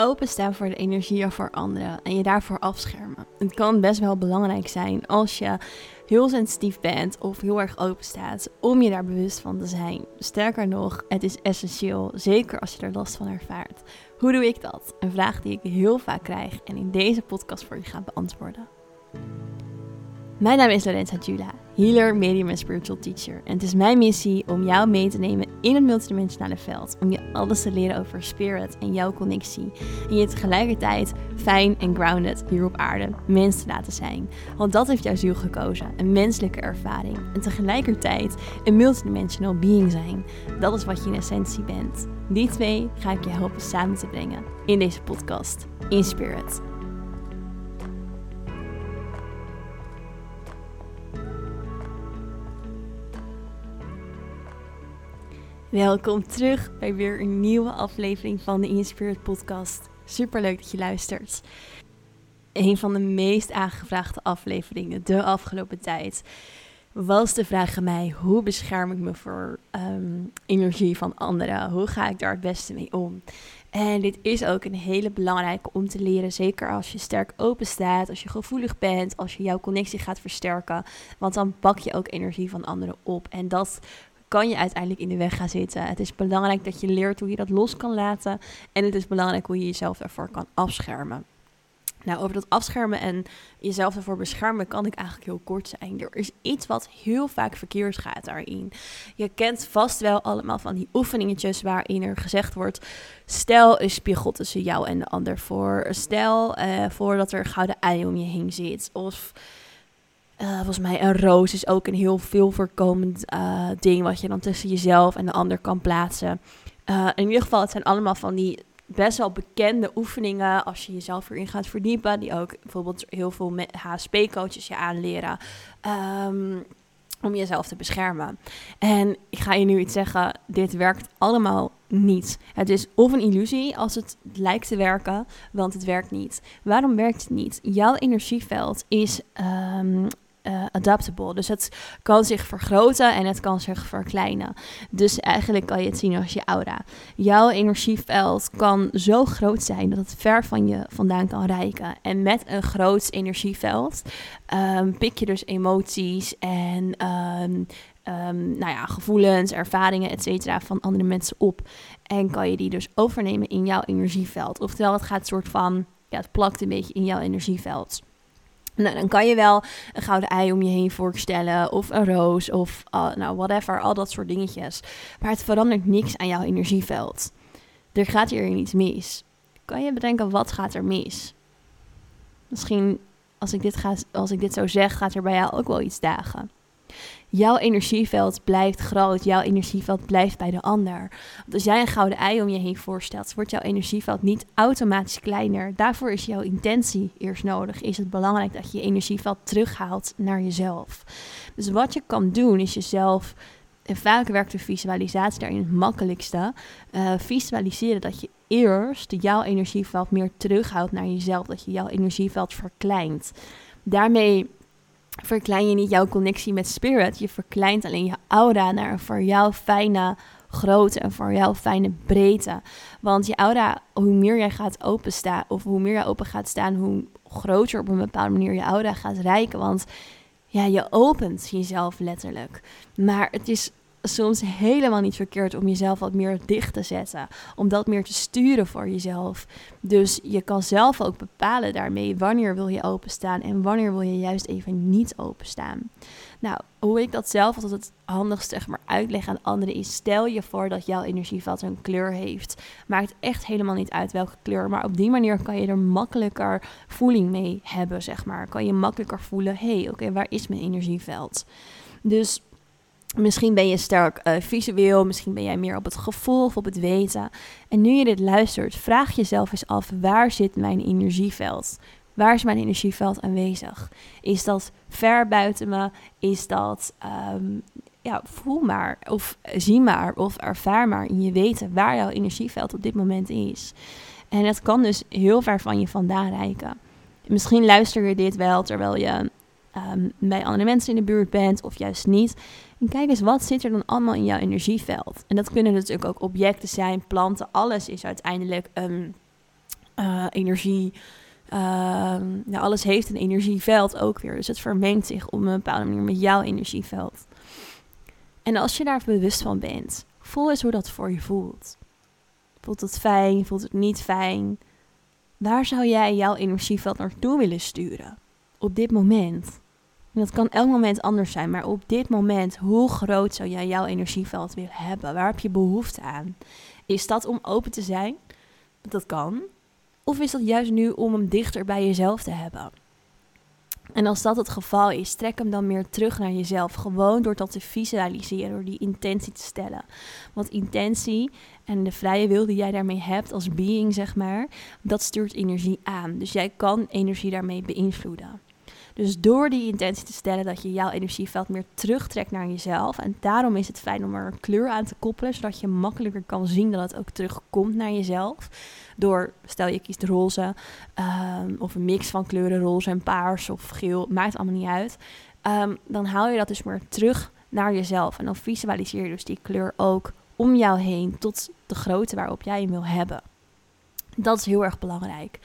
openstaan voor de energieën voor anderen en je daarvoor afschermen. Het kan best wel belangrijk zijn als je heel sensitief bent of heel erg open staat, om je daar bewust van te zijn. Sterker nog, het is essentieel, zeker als je er last van ervaart. Hoe doe ik dat? Een vraag die ik heel vaak krijg en in deze podcast voor je ga beantwoorden. Mijn naam is Lorenza Jula, healer, medium en spiritual teacher. En het is mijn missie om jou mee te nemen in het multidimensionale veld. Om je alles te leren over spirit en jouw connectie. En je tegelijkertijd fijn en grounded hier op aarde mens te laten zijn. Want dat heeft jouw ziel gekozen, een menselijke ervaring. En tegelijkertijd een multidimensional being zijn. Dat is wat je in essentie bent. Die twee ga ik je helpen samen te brengen in deze podcast, in spirit. Welkom terug bij weer een nieuwe aflevering van de Inspired Podcast. Super leuk dat je luistert. Een van de meest aangevraagde afleveringen de afgelopen tijd was de vraag aan mij: hoe bescherm ik me voor ehm, energie van anderen? Hoe ga ik daar het beste mee om? En dit is ook een hele belangrijke om te leren, zeker als je sterk open staat, als je gevoelig bent, als je jouw connectie gaat versterken. Want dan pak je ook energie van anderen op. En dat kan je uiteindelijk in de weg gaan zitten. Het is belangrijk dat je leert hoe je dat los kan laten. En het is belangrijk hoe je jezelf daarvoor kan afschermen. Nou, over dat afschermen en jezelf ervoor beschermen kan ik eigenlijk heel kort zijn. Er is iets wat heel vaak verkeerd gaat daarin. Je kent vast wel allemaal van die oefeningetjes waarin er gezegd wordt: stel een spiegel tussen jou en de ander voor. Stel uh, voor dat er een gouden ei om je heen zit. Of uh, volgens mij een roos is ook een heel veel voorkomend uh, ding wat je dan tussen jezelf en de ander kan plaatsen. Uh, in ieder geval, het zijn allemaal van die best wel bekende oefeningen als je jezelf erin gaat verdiepen. Die ook bijvoorbeeld heel veel HSP-coaches je aanleren. Um, om jezelf te beschermen. En ik ga je nu iets zeggen, dit werkt allemaal niet. Het is of een illusie als het lijkt te werken, want het werkt niet. Waarom werkt het niet? Jouw energieveld is um, uh, adaptable. Dus het kan zich vergroten en het kan zich verkleinen. Dus eigenlijk kan je het zien als je aura. Jouw energieveld kan zo groot zijn dat het ver van je vandaan kan reiken. En met een groot energieveld um, pik je dus emoties en um, um, nou ja, gevoelens, ervaringen, et cetera, van andere mensen op. En kan je die dus overnemen in jouw energieveld. Oftewel, het gaat soort van, ja, het plakt een beetje in jouw energieveld. Nou, dan kan je wel een gouden ei om je heen voorstellen, of een roos, of uh, nou, whatever, al dat soort dingetjes. Maar het verandert niks aan jouw energieveld. Er gaat hier iets mis. Kan je bedenken, wat gaat er mis? Misschien, als ik dit, ga, als ik dit zo zeg, gaat er bij jou ook wel iets dagen. Jouw energieveld blijft groot. Jouw energieveld blijft bij de ander. Als jij een gouden ei om je heen voorstelt, wordt jouw energieveld niet automatisch kleiner. Daarvoor is jouw intentie eerst nodig. Is het belangrijk dat je je energieveld terughaalt naar jezelf. Dus wat je kan doen, is jezelf. En vaak werkt de visualisatie daarin het makkelijkste. Uh, visualiseren dat je eerst jouw energieveld meer terughoudt naar jezelf. Dat je jouw energieveld verkleint. Daarmee verklein je niet jouw connectie met spirit. Je verkleint alleen je aura naar een voor jou fijne grootte en voor jou fijne breedte. Want je aura, hoe meer jij gaat openstaan, of hoe meer je open gaat staan, hoe groter op een bepaalde manier je aura gaat rijken. Want ja, je opent jezelf letterlijk. Maar het is soms helemaal niet verkeerd om jezelf wat meer dicht te zetten. Om dat meer te sturen voor jezelf. Dus je kan zelf ook bepalen daarmee wanneer wil je openstaan en wanneer wil je juist even niet openstaan. Nou, hoe ik dat zelf altijd het handigst zeg maar uitleg aan anderen is, stel je voor dat jouw energieveld een kleur heeft. Maakt echt helemaal niet uit welke kleur, maar op die manier kan je er makkelijker voeling mee hebben, zeg maar. Kan je makkelijker voelen, hé, hey, oké, waar is mijn energieveld? Dus Misschien ben je sterk uh, visueel, misschien ben jij meer op het gevoel of op het weten. En nu je dit luistert, vraag jezelf eens af: waar zit mijn energieveld? Waar is mijn energieveld aanwezig? Is dat ver buiten me? Is dat, um, ja, voel maar, of zie maar, of ervaar maar in je weten waar jouw energieveld op dit moment is. En het kan dus heel ver van je vandaan reiken. Misschien luister je dit wel terwijl je um, bij andere mensen in de buurt bent, of juist niet. En kijk eens, wat zit er dan allemaal in jouw energieveld? En dat kunnen natuurlijk ook objecten zijn, planten, alles is uiteindelijk uh, energie. nou, alles heeft een energieveld ook weer. Dus het vermengt zich op een bepaalde manier met jouw energieveld. En als je daar bewust van bent, voel eens hoe dat voor je voelt. Voelt het fijn? Voelt het niet fijn? Waar zou jij jouw energieveld naartoe willen sturen? Op dit moment. En dat kan elk moment anders zijn, maar op dit moment, hoe groot zou jij jouw energieveld willen hebben? Waar heb je behoefte aan? Is dat om open te zijn? Dat kan. Of is dat juist nu om hem dichter bij jezelf te hebben? En als dat het geval is, trek hem dan meer terug naar jezelf. Gewoon door dat te visualiseren, door die intentie te stellen. Want intentie en de vrije wil die jij daarmee hebt als being, zeg maar, dat stuurt energie aan. Dus jij kan energie daarmee beïnvloeden. Dus door die intentie te stellen dat je jouw energieveld meer terugtrekt naar jezelf. En daarom is het fijn om er een kleur aan te koppelen, zodat je makkelijker kan zien dat het ook terugkomt naar jezelf. Door, stel je kiest roze, um, of een mix van kleuren, roze en paars of geel, maakt allemaal niet uit. Um, dan haal je dat dus meer terug naar jezelf. En dan visualiseer je dus die kleur ook om jou heen tot de grootte waarop jij hem wil hebben. Dat is heel erg belangrijk.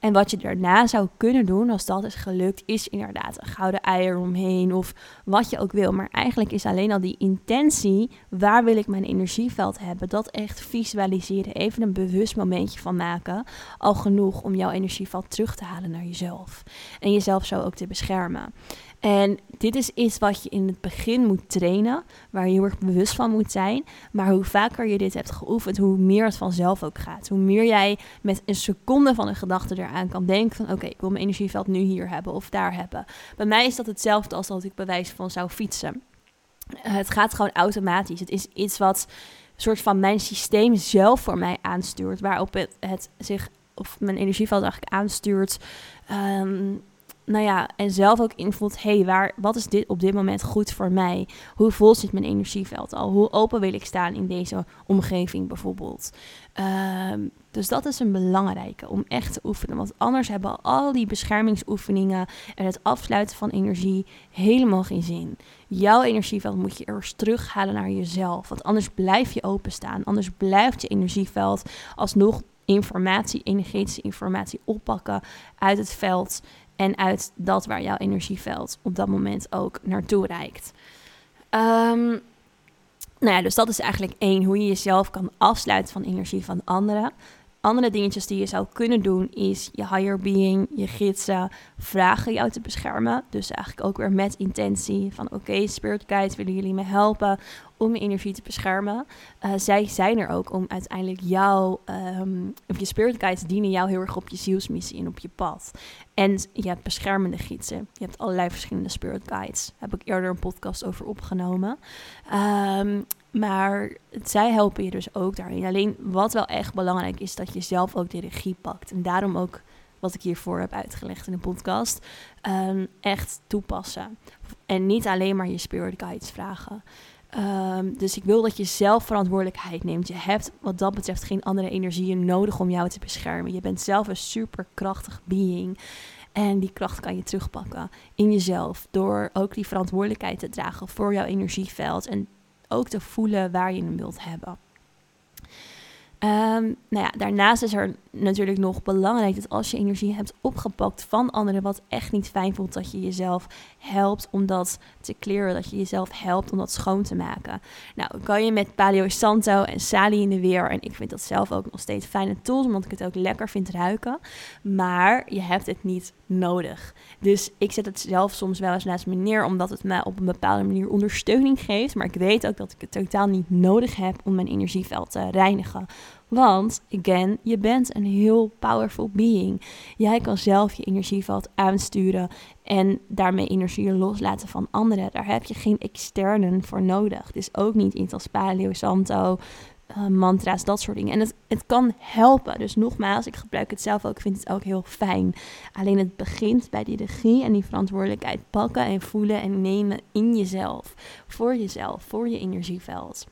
En wat je daarna zou kunnen doen, als dat is gelukt, is inderdaad een gouden eier omheen of wat je ook wil. Maar eigenlijk is alleen al die intentie, waar wil ik mijn energieveld hebben, dat echt visualiseren, even een bewust momentje van maken, al genoeg om jouw energieveld terug te halen naar jezelf. En jezelf zo ook te beschermen. En dit is iets wat je in het begin moet trainen, waar je heel erg bewust van moet zijn. Maar hoe vaker je dit hebt geoefend, hoe meer het vanzelf ook gaat. Hoe meer jij met een seconde van een gedachte eraan kan denken van oké, ik wil mijn energieveld nu hier hebben of daar hebben. Bij mij is dat hetzelfde als dat ik bij wijze van zou fietsen. Uh, het gaat gewoon automatisch. Het is iets wat een soort van mijn systeem zelf voor mij aanstuurt, waarop het, het zich of mijn energieveld eigenlijk aanstuurt. Um, nou ja, en zelf ook invoelt, hé, hey, waar, wat is dit op dit moment goed voor mij? Hoe vol zit mijn energieveld al? Hoe open wil ik staan in deze omgeving bijvoorbeeld? Ehm, dus dat is een belangrijke om echt te oefenen. Want anders hebben al die beschermingsoefeningen en het afsluiten van energie helemaal geen zin. Jouw energieveld moet je eerst terughalen naar jezelf. Want anders blijf je openstaan. Anders blijft je energieveld alsnog informatie, energetische informatie oppakken uit het veld en uit dat waar jouw energieveld op dat moment ook naartoe reikt. Um, nou ja, dus dat is eigenlijk één, hoe je jezelf kan afsluiten van energie van anderen. Andere dingetjes die je zou kunnen doen is je higher being, je gidsen, vragen jou te beschermen. Dus eigenlijk ook weer met intentie van oké, spirit guides, willen jullie me helpen om je energie te beschermen? Uh, zij zijn er ook om uiteindelijk jou, um, of je spirit guides dienen jou heel erg op je zielsmissie en op je pad. En je hebt beschermende gidsen. Je hebt allerlei verschillende spirit guides. Heb ik eerder een podcast over opgenomen. Um, maar zij helpen je dus ook daarin. Alleen wat wel echt belangrijk is, dat je zelf ook de regie pakt. En daarom ook wat ik hiervoor heb uitgelegd in de podcast, um, echt toepassen. En niet alleen maar je spirit guides vragen. Um, dus ik wil dat je zelf verantwoordelijkheid neemt. Je hebt wat dat betreft geen andere energieën nodig om jou te beschermen. Je bent zelf een superkrachtig being. En die kracht kan je terugpakken in jezelf. Door ook die verantwoordelijkheid te dragen voor jouw energieveld. En ook te voelen waar je hem wilt hebben. Um, nou ja, daarnaast is er natuurlijk nog belangrijk dat als je energie hebt opgepakt van anderen, wat echt niet fijn voelt, dat je jezelf helpt om dat te clearen, dat je jezelf helpt om dat schoon te maken. Nou, kan je met Paleo Santo en Sali in de weer, en ik vind dat zelf ook nog steeds fijne tools, omdat ik het ook lekker vind ruiken, maar je hebt het niet nodig. Dus ik zet het zelf soms wel eens naast me neer, omdat het me op een bepaalde manier ondersteuning geeft, maar ik weet ook dat ik het totaal niet nodig heb om mijn energieveld te reinigen want, again, je bent een heel powerful being. Jij kan zelf je energieveld aansturen en daarmee energie loslaten van anderen. Daar heb je geen externen voor nodig. Dus ook niet iets als Paleo Santo, uh, mantra's, dat soort dingen. En het, het kan helpen. Dus nogmaals, ik gebruik het zelf ook, ik vind het ook heel fijn. Alleen het begint bij die regie en die verantwoordelijkheid pakken en voelen en nemen in jezelf. Voor jezelf, voor je energieveld.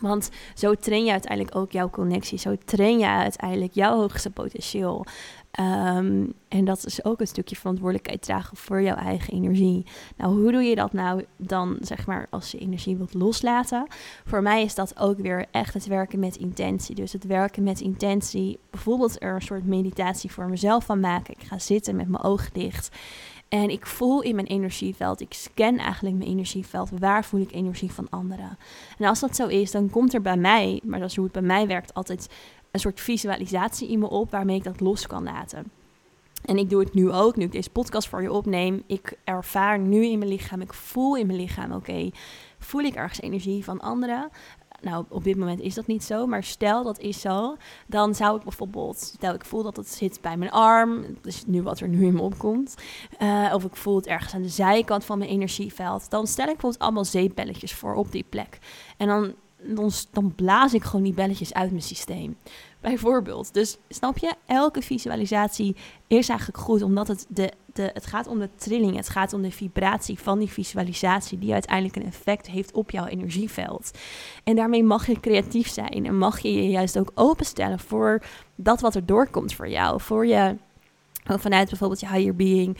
Want zo train je uiteindelijk ook jouw connectie. Zo train je uiteindelijk jouw hoogste potentieel. Ehm, en dat is ook een stukje verantwoordelijkheid dragen voor jouw eigen energie. Nou, hoe doe je dat nou dan, zeg maar, als je energie wilt loslaten? Voor mij is dat ook weer echt het werken met intentie. Dus het werken met intentie, bijvoorbeeld er een soort meditatie voor mezelf van maken. Ik ga zitten met mijn ogen dicht. En ik voel in mijn energieveld, ik scan eigenlijk mijn energieveld. Waar voel ik energie van anderen? En als dat zo is, dan komt er bij mij, maar dat is hoe het bij mij werkt, altijd een soort visualisatie in me op waarmee ik dat los kan laten. En ik doe het nu ook, nu ik deze podcast voor je opneem. Ik ervaar nu in mijn lichaam, ik voel in mijn lichaam, oké, voel ik ergens energie van anderen? Nou, op dit moment is dat niet zo, maar stel dat is zo, dan zou ik bijvoorbeeld, stel ik voel dat het zit bij mijn arm, dus nu wat er nu in me opkomt, uh, of ik voel het ergens aan de zijkant van mijn energieveld, dan stel ik bijvoorbeeld allemaal zeepbelletjes voor op die plek. En dan dan, dan blaas ik gewoon die belletjes uit mijn systeem. Bijvoorbeeld. Dus snap je, elke visualisatie is eigenlijk goed, omdat het, de, de, het gaat om de trilling, het gaat om de vibratie van die visualisatie, die uiteindelijk een effect heeft op jouw energieveld. En daarmee mag je creatief zijn en mag je je juist ook openstellen voor dat wat er doorkomt voor jou. Voor je, vanuit bijvoorbeeld je higher being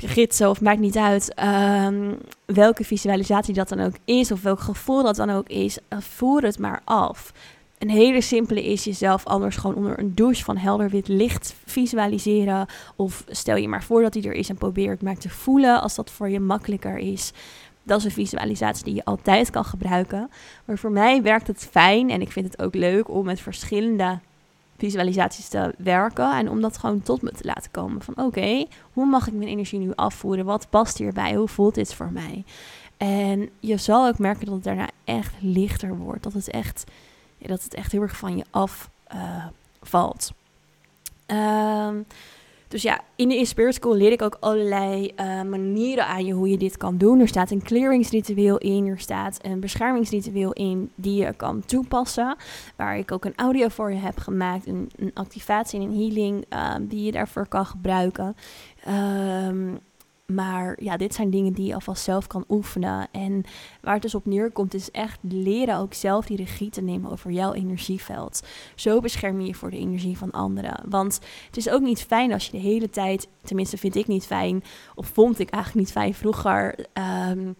je gidsen of maakt niet uit ehm, welke visualisatie dat dan ook is of welk gevoel dat dan ook is, eh, voer het maar af. Een hele simpele is jezelf anders gewoon onder een douche van helder wit licht visualiseren. Of stel je maar voor dat hij er is en probeer het maar te voelen als dat voor je makkelijker is. Dat is een visualisatie die je altijd kan gebruiken. Maar voor mij werkt het fijn en ik vind het ook leuk om met verschillende visualisaties te werken en om dat gewoon tot me te laten komen. Van oké, hoe mag ik mijn energie nu afvoeren? Wat past hierbij? Hoe voelt dit voor mij? En je zal ook merken dat het daarna echt lichter wordt. Dat het echt, dat het echt heel erg van je afvalt. Uh, um, dus ja, in de Inspirit School leer ik ook allerlei uh, manieren aan je hoe je dit kan doen. Er staat een clearingsritueel in, er staat een beschermingsritueel in die je kan toepassen. Waar ik ook een audio voor je heb gemaakt, een, activatie en een healing uh, die je daarvoor kan gebruiken. Um, maar ja, dit zijn dingen die je alvast zelf kan oefenen. En waar het dus op neerkomt, is echt leren ook zelf die regie te nemen over jouw energieveld. Zo bescherm je je voor de energie van anderen. Want het is ook niet fijn als je de hele tijd, tenminste vind ik niet fijn, of vond ik eigenlijk niet fijn vroeger. Um,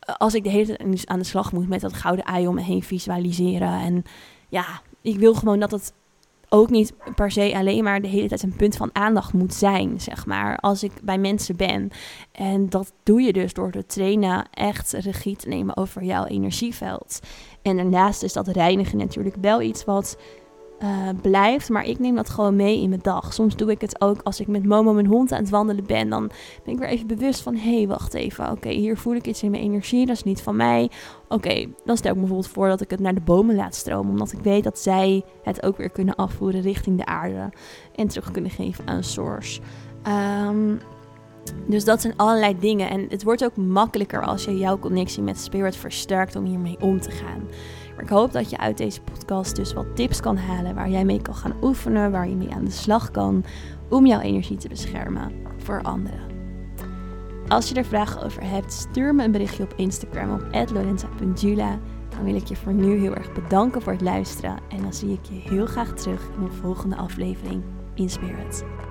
als ik de hele tijd aan de slag moet met dat gouden ei om me heen visualiseren. En ja, ik wil gewoon dat het ook niet per se alleen maar de hele tijd een punt van aandacht moet zijn, zeg maar, als ik bij mensen ben. En dat doe je dus door te trainen echt regie te nemen over jouw energieveld. En daarnaast is dat reinigen natuurlijk wel iets wat uh, blijft. Maar ik neem dat gewoon mee in mijn dag. Soms doe ik het ook als ik met Momo, mijn hond, aan het wandelen ben. Dan ben ik weer even bewust van: hé, hey, wacht even. Oké, hier voel ik iets in mijn energie. Dat is niet van mij. Oké, dan stel ik me bijvoorbeeld voor dat ik het naar de bomen laat stromen. Omdat ik weet dat zij het ook weer kunnen afvoeren richting de aarde. En terug kunnen geven aan source. Um, dus dat zijn allerlei dingen. En het wordt ook makkelijker als je jouw connectie met spirit versterkt om hiermee om te gaan. Ik hoop dat je uit deze podcast dus wat tips kan halen waar jij mee kan gaan oefenen, waar je mee aan de slag kan om jouw energie te beschermen voor anderen. Als je er vragen over hebt, stuur me een berichtje op Instagram op lorenza.jula. Dan wil ik je voor nu heel erg bedanken voor het luisteren en dan zie ik je heel graag terug in een volgende aflevering in.